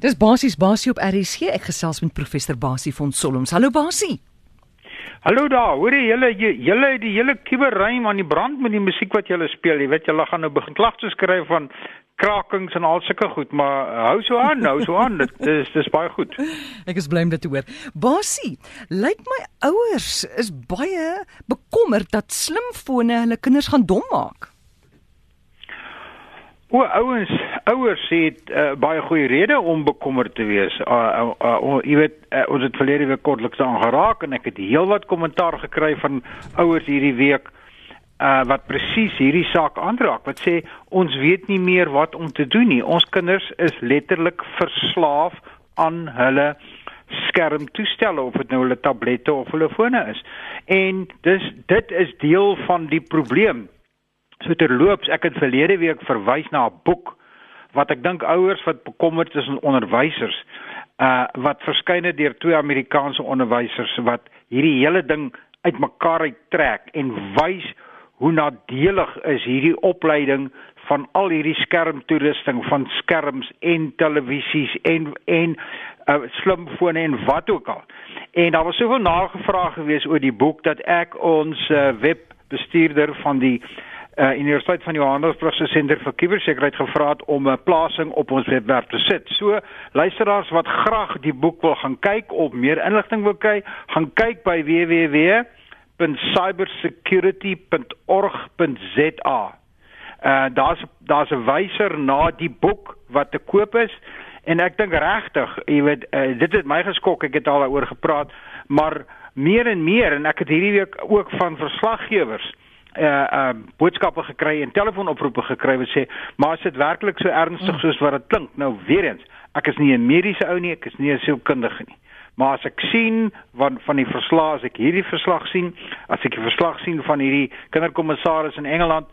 Dis basies basie op RSG. Ek gesels met professor Basie van Solms. Hallo Basie. Hallo daar. Hoor jy julle julle die hele kuberrym aan die brand met die musiek wat julle speel. Jy weet julle gaan nou begin klagtes skryf van krakings en al sulke goed, maar hou so aan, hou so aan. Dit is dis baie goed. Ek is bly om dit te hoor. Basie, lyk my ouers is baie bekommerd dat slimfone hulle kinders gaan dom maak. O, ouens, ouers het uh, baie goeie redes om bekommerd te wees. Uh, uh, uh, jy weet, uh, ons het verlede week kortliks aangeraak en ek het heelwat kommentaar gekry van ouers hierdie week uh wat presies hierdie saak aanraak wat sê ons weet nie meer wat om te doen nie. Ons kinders is letterlik verslaaf aan hulle skermtoestelle of dit nou hulle tablette of hulle fone is. En dis dit is deel van die probleem. So terloops, ek het verlede week verwys na 'n boek wat ek dink ouers wat bekommerd is oor onderwysers uh wat verskyn het deur twee Amerikaanse onderwysers wat hierdie hele ding uitmekaar uittrek en wys hoe nadelig is hierdie opleiding van al hierdie skermtoerusting van skerms en televisies en en uh, slimfone en wat ook al. En daar was soveel nagevraag geweest oor die boek dat ek ons uh, webbestuurder van die uh, Universiteit van Johannesburg se senter vir kubersekuriteit gevra het om 'n plasing op ons webwerf te sit. So luisteraars wat graag die boek wil gaan kyk of meer inligting wil kry, gaan kyk by www.cybersecurity.org.za. Uh daar's daar's 'n wyser na die boek wat te koop is en ek dink regtig, jy weet, uh, dit het my geskok, ek het al daaroor gepraat, maar meer en meer en ek het hierdie week ook van verslaggewers uh uh boodskappe gekry en telefoonoproepe gekry wat sê maar is dit werklik so ernstig mm. soos wat dit klink nou weer eens ek is nie 'n mediese ou nie ek is nie 'n sielkundige nie maar as ek sien van van die verslag as ek hierdie verslag sien as ek die verslag sien van hierdie kinderkommissaris in Engeland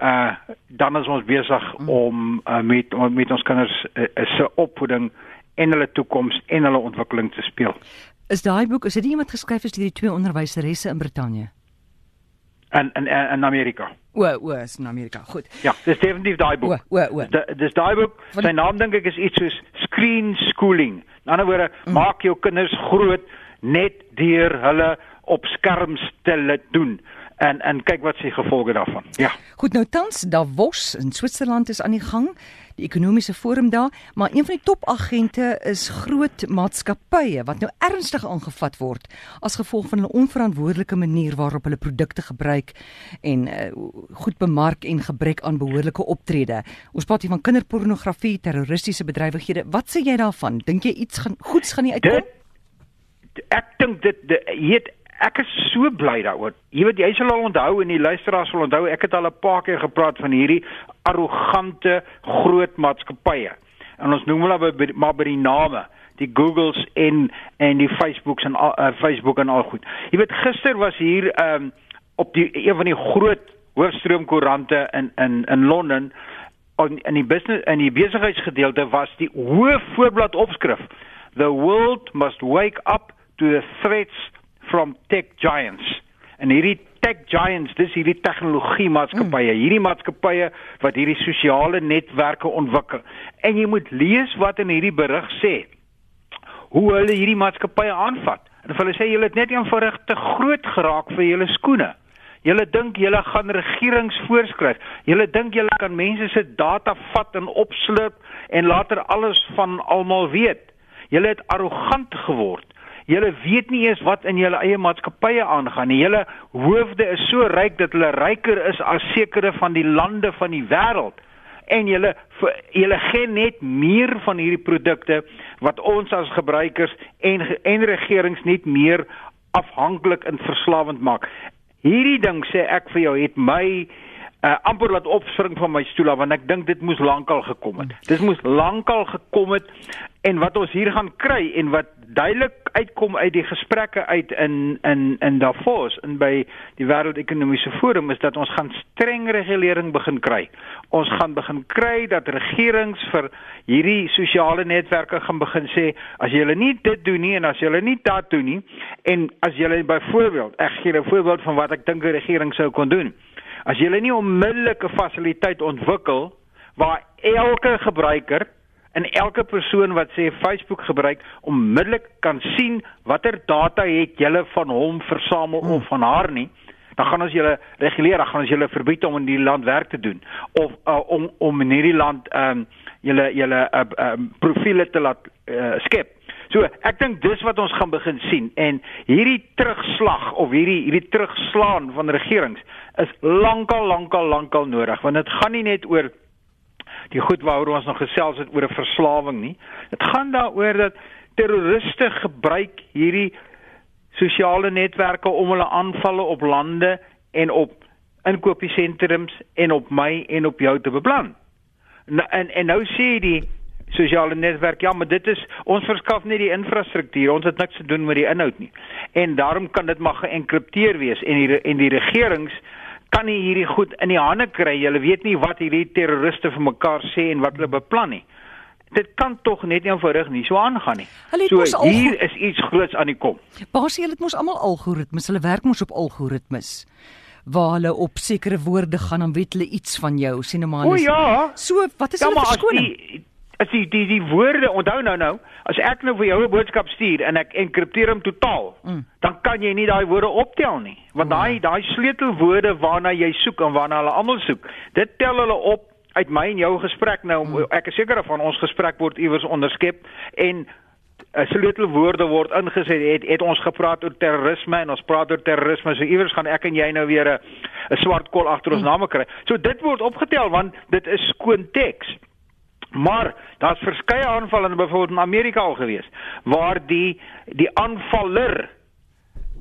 uh dan is ons besig mm. om uh, met met ons kinders uh, se opvoeding en hulle toekoms en hulle ontwikkeling te speel is daai boek is dit iemand geskryf is deur die twee onderwyseresse in Brittanje in in in Amerika. O, o, is in Amerika. Goed. Ja, dis definitief daai boek. O, o, o. Dis daai boek. Sy naam dink ek is iets soos Screen Schooling. In ander woorde, mm. maak jou kinders groot net deur hulle op skerms te laat doen en en kyk wat se gevolge daarvan. Ja. Goed, nou tans Davos in Switserland is aan die gang, die ekonomiese forum daar, maar een van die topagente is groot maatskappye wat nou ernstig aangevat word as gevolg van hulle onverantwoordelike manier waarop hulle produkte gebruik en uh, goed bemark en gebrek aan behoorlike optrede. Ons praat hier van kinderpornografie, terroristiese bedrywighede. Wat sê jy daarvan? Dink jy iets gaan goeds gaan nie uitkom? Dit, ek dink dit het ek is so bly daaroor. Jy weet jy sal al onthou en die luisteraars sal onthou ek het al 'n paar keer gepraat van hierdie arrogante groot maatskappye. En ons noem hulle by, maar by die name, die Googles en en die Facebooks en uh, Facebook en al goed. Jy weet gister was hier um, op die een van die groot hoofstroomkoerante in in in Londen in in die business in die besigheidsgedeelte was die hoë voorblad opskrif The world must wake up to the threats from tech giants. En hierdie tech giants, dis hierdie tegnologie maatskappye, mm. hierdie maatskappye wat hierdie sosiale netwerke ontwikkel. En jy moet lees wat in hierdie berig sê. Hoe hulle hierdie maatskappye aanvat. En hulle sê julle het net eenvoudig te groot geraak vir julle skoene. Julle dink julle gaan regerings voorskryf. Julle dink julle kan mense se data vat en opslurp en later alles van almal weet. Julle het arrogant geword. Julle weet nie eens wat in julle eie maatskappye aangaan nie. Julle hoofde is so ryk dat hulle ryker is as sekere van die lande van die wêreld. En julle julle gee net meer van hierdie produkte wat ons as gebruikers en en regerings net meer afhanklik en verslawend maak. Hierdie ding sê ek vir jou het my uh, amper laat opspring van my stoel af want ek dink dit moes lankal gekom het. Dit moes lankal gekom het en wat ons hier gaan kry en wat duidelik uitkom uit die gesprekke uit in in in Davos en by die wêreldekonomiese forum is dat ons gaan streng regulering begin kry. Ons gaan begin kry dat regerings vir hierdie sosiale netwerke gaan begin sê as jy hulle nie dit doen nie en as jy hulle nie dat doen nie en as jy byvoorbeeld ek gee 'n voorbeeld van wat ek dink die regering sou kon doen. As jy nie onmiddellike fasiliteit ontwikkel waar elke gebruiker en elke persoon wat sê Facebook gebruik onmiddellik kan sien watter data het julle van hom versamel hmm. of van haar nie dan gaan ons julle reguleer, dan gaan ons julle verbied om in die land werk te doen of uh, om om in hierdie land ehm um, julle julle uh, um, profile te laat uh, skep. So, ek dink dis wat ons gaan begin sien en hierdie terugslag of hierdie hierdie terugslaan van regerings is lankal lankal lankal nodig want dit gaan nie net oor die goed waaroor ons nog gesels het oor 'n verslawing nie. Dit gaan daaroor dat terroriste gebruik hierdie sosiale netwerke om hulle aanvalle op lande en op inkopiesentrums en op my en op jou te beplan. En en, en nou sê die sosiale netwerk ja, maar dit is ons verskaf net die infrastruktuur, ons het niks te doen met die inhoud nie. En daarom kan dit maar geënkripteer wees en die en die regerings kan nie hierdie goed in die hande kry. Hulle weet nie wat hierdie terroriste vir mekaar sê en wat hulle beplan nie. Dit kan tog net eenvoudig nie so aangaan nie. So hier is iets groots aan die kom. Basie, hulle het mos almal algoritmes. Hulle werk mos op algoritmes waar hulle op sekere woorde gaan dan weet hulle iets van jou sien nou maar. O ja. So, wat is ja, hulle verskoning? As die die die woorde onthou nou nou as ek nou vir jou 'n boodskap stuur en ek enkripteer hom totaal mm. dan kan jy nie daai woorde optel nie want mm. daai daai sleutelwoorde waarna jy soek en waarna hulle almal soek dit tel hulle op uit my en jou gesprek nou mm. ek is seker van ons gesprek word iewers onderskep en eh, sleutelwoorde word ingeset het het ons gepraat oor terrorisme en ons praat oor terrorisme so iewers gaan ek en jy nou weer 'n 'n swart kol agter ons mm. name kry so dit word opgetel want dit is skoon teks Maar daar's verskeie aanvalle in byvoorbeeld in Amerika al gewees waar die die aanvaller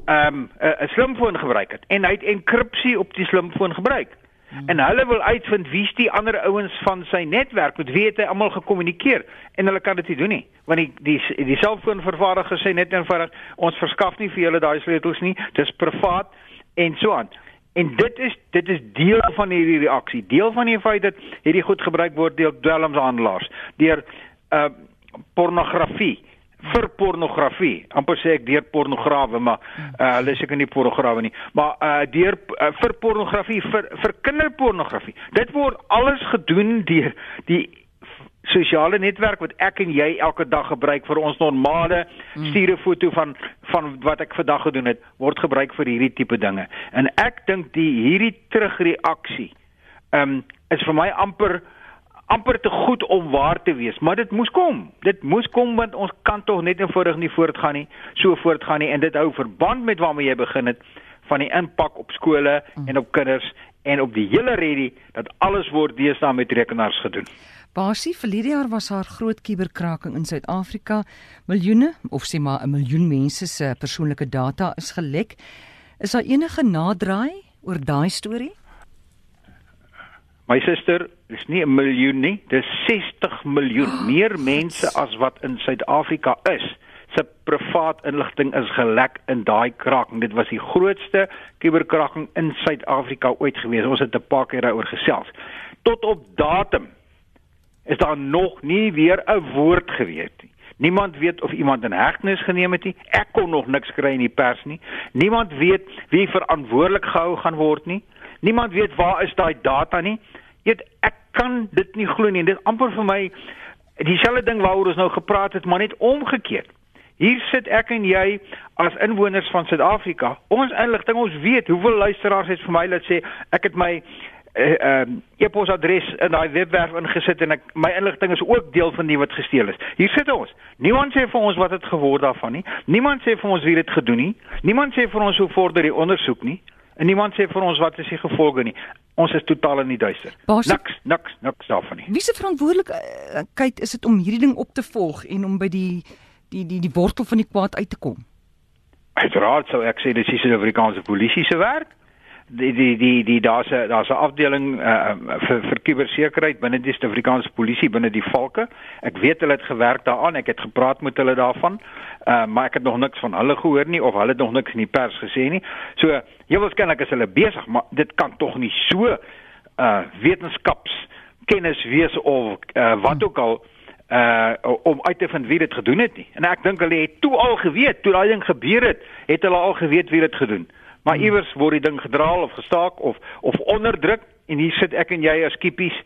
ehm um, 'n slimfoon gebruik het en hy het enkripsie op die slimfoon gebruik. Hmm. En hulle wil uitvind wie's die ander ouens van sy netwerk met wie het hy almal gekommunikeer en hulle kan dit nie doen nie want die die die selfoonvervaardiger sê net eenvoudig ons verskaf nie vir julle daai sleutels nie dis privaat en so aan. En dit is dit is deel van hierdie reaksie. Deel van die feit dat hierdie goed gebruik word deur dwelmshandelaars, deur uh pornografie vir pornografie. Amper sê ek deur pornograwe, maar uh hulle seker nie pornograwe nie, maar uh deur uh, vir pornografie vir vir kinderpornografie. Dit word alles gedoen deur die sosiale netwerk wat ek en jy elke dag gebruik vir ons normale hmm. stuur 'n foto van van wat ek vandag gedoen het word gebruik vir hierdie tipe dinge. En ek dink die hierdie terugreaksie ehm um, is vir my amper amper te goed om waar te wees, maar dit moes kom. Dit moes kom want ons kan tog net eenvoudig nie voortgaan nie, so voortgaan nie en dit hou verband met waarmee jy begin het van die impak op skole hmm. en op kinders en op die hele redie dat alles word deesdae met rekenaars gedoen. Basie verlede jaar was haar groot kuberkraking in Suid-Afrika. Miljoene of sê maar 'n miljoen mense se persoonlike data is gelek. Is daar enige naderdraai oor daai storie? My suster, dis nie 'n miljoen nie, dis 60 miljoen. Oh, Meer mense as wat in Suid-Afrika is se privaat inligting is gelek in daai kraking. Dit was die grootste kuberkraking in Suid-Afrika ooit gewees. Ons het 'n paar keer daaroor gesels. Tot op datum is daar nog nie weer 'n woord geweet nie. Niemand weet of iemand in hegtenis geneem het nie. Ek kon nog niks kry in die pers nie. Niemand weet wie verantwoordelik gehou gaan word nie. Niemand weet waar is daai data nie. Eet ek kan dit nie glo nie. Dit amper vir my dieselfde ding waaroor ons nou gepraat het, maar net omgekeerd. Hier sit ek en jy as inwoners van Suid-Afrika. Ons inligting, ons weet hoeveel luisteraars het vir my laat sê ek het my Eh, ehm uh, e-posadres in daai webwerf ingesit en ek my inligting is ook deel van die wat gesteel is. Hier sit ons. Niemand sê vir ons wat het geword daarvan nie. Niemand sê vir ons wie dit gedoen nie. Niemand sê vir ons hoe vorder die ondersoek nie. En niemand sê vir ons wat is die gevolge nie. Ons is totaal in die duister. Niks, niks, niks daarvan nie. Wie se verantwoordelikheid is dit om hierdie ding op te volg en om by die die die die wortel van die kwaad uit te kom? Uiteraard sou ek sê dis die Suid-Afrikaanse polisie se werk die die die die daar's 'n daar's 'n afdeling uh, vir vir kubersekuriteit binne die Suid-Afrikaanse polisie binne die valke. Ek weet hulle het gewerk daaraan. Ek het gepraat met hulle daarvan. Uh, maar ek het nog niks van hulle gehoor nie of hulle het nog niks in die pers gesê nie. So heel waarskynlik is hulle besig, maar dit kan tog nie so uh wetenskaps kennis wees of uh, wat ook al uh om uit te vind wie dit gedoen het nie. En ek dink hulle het toe al geweet, toe daai ding gebeur het, het hulle al geweet wie dit gedoen het. Maar hmm. iewers word die ding gedraal of gestaak of of onderdruk en hier sit ek en jy as kippies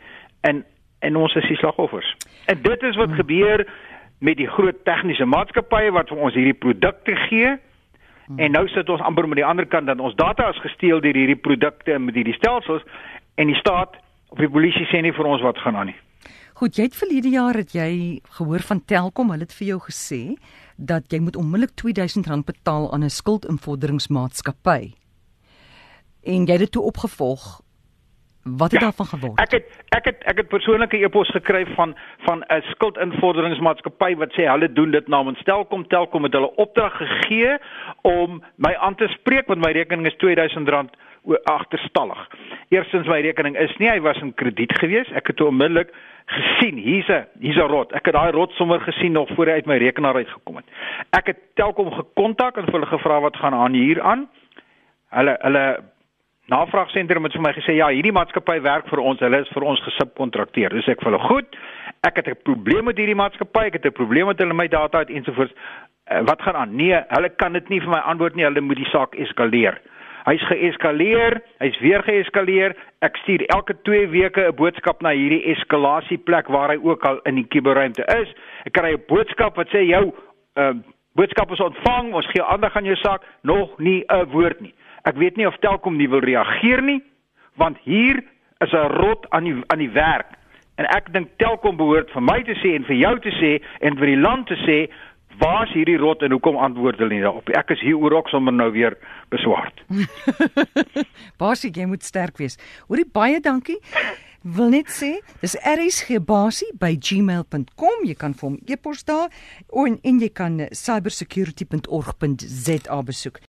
en en ons is die slagoffers. En dit is wat hmm. gebeur met die groot tegniese maatskappye wat vir ons hierdie produkte gee. Hmm. En nou sit ons amper met die ander kant dat ons data is gesteel deur hierdie produkte en met hierdie stelsels en die staat of die polisie sê nie vir ons wat gaan aan nie. Goed, jy het verlede jaar het jy gehoor van Telkom, hulle het vir jou gesê dat jy moet onmiddellik R2000 betaal aan 'n skuldinvorderingsmaatskappy. En jy het dit toe opgevolg. Wat het ja, daarvan geword? Ek het ek het ek het persoonlike e-pos gekry van van 'n skuldinvorderingsmaatskappy wat sê hulle doen dit namens Telkom. Telkom het hulle opdrag gegee om my aan te spreek want my rekening is R2000 agterstallig. Eerstens my rekening is nie, hy was in krediet gewees. Ek het onmiddellik gesien, hier's 'n hier's 'n rot. Ek het daai rot sommer gesien nog voor hy uit my rekenaar uitgekom het. Ek het Telkom gekontak en hulle gevra wat gaan aan hier aan. Hulle hulle navragsentrum het vir my gesê ja, hierdie maatskappy werk vir ons. Hulle is vir ons gesubkontrakteer. Dis ek vir hulle goed. Ek het 'n probleem met hierdie maatskappy. Ek het 'n probleem met hulle my data uit ensovoorts. Uh, wat gaan aan? Nee, hulle kan dit nie vir my antwoord nie. Hulle moet die saak eskaleer. Hy's geeskaleer, hy's weer geeskaleer. Ek stuur elke 2 weke 'n boodskap na hierdie eskalasieplek waar hy ook al in die kuberruimte is. Ek kry 'n boodskap wat sê jou uh, boodskap is ontvang, ons gee aandag aan jou saak, nog nie 'n woord nie. Ek weet nie of Telkom nie wil reageer nie, want hier is 'n rot aan die aan die werk. En ek dink Telkom behoort vir my te sê en vir jou te sê en vir die land te sê Waar is hierdie rot en hoekom antwoord hulle nie daarop? Ek is hier oor ook sommer nou weer beswaard. Basie, jy moet sterk wees. Hoorie baie dankie. Wil net sê, dis rsgbasie@gmail.com. Jy kan vir hom e-pos daar en en jy kan cybersecurity.org.za besoek.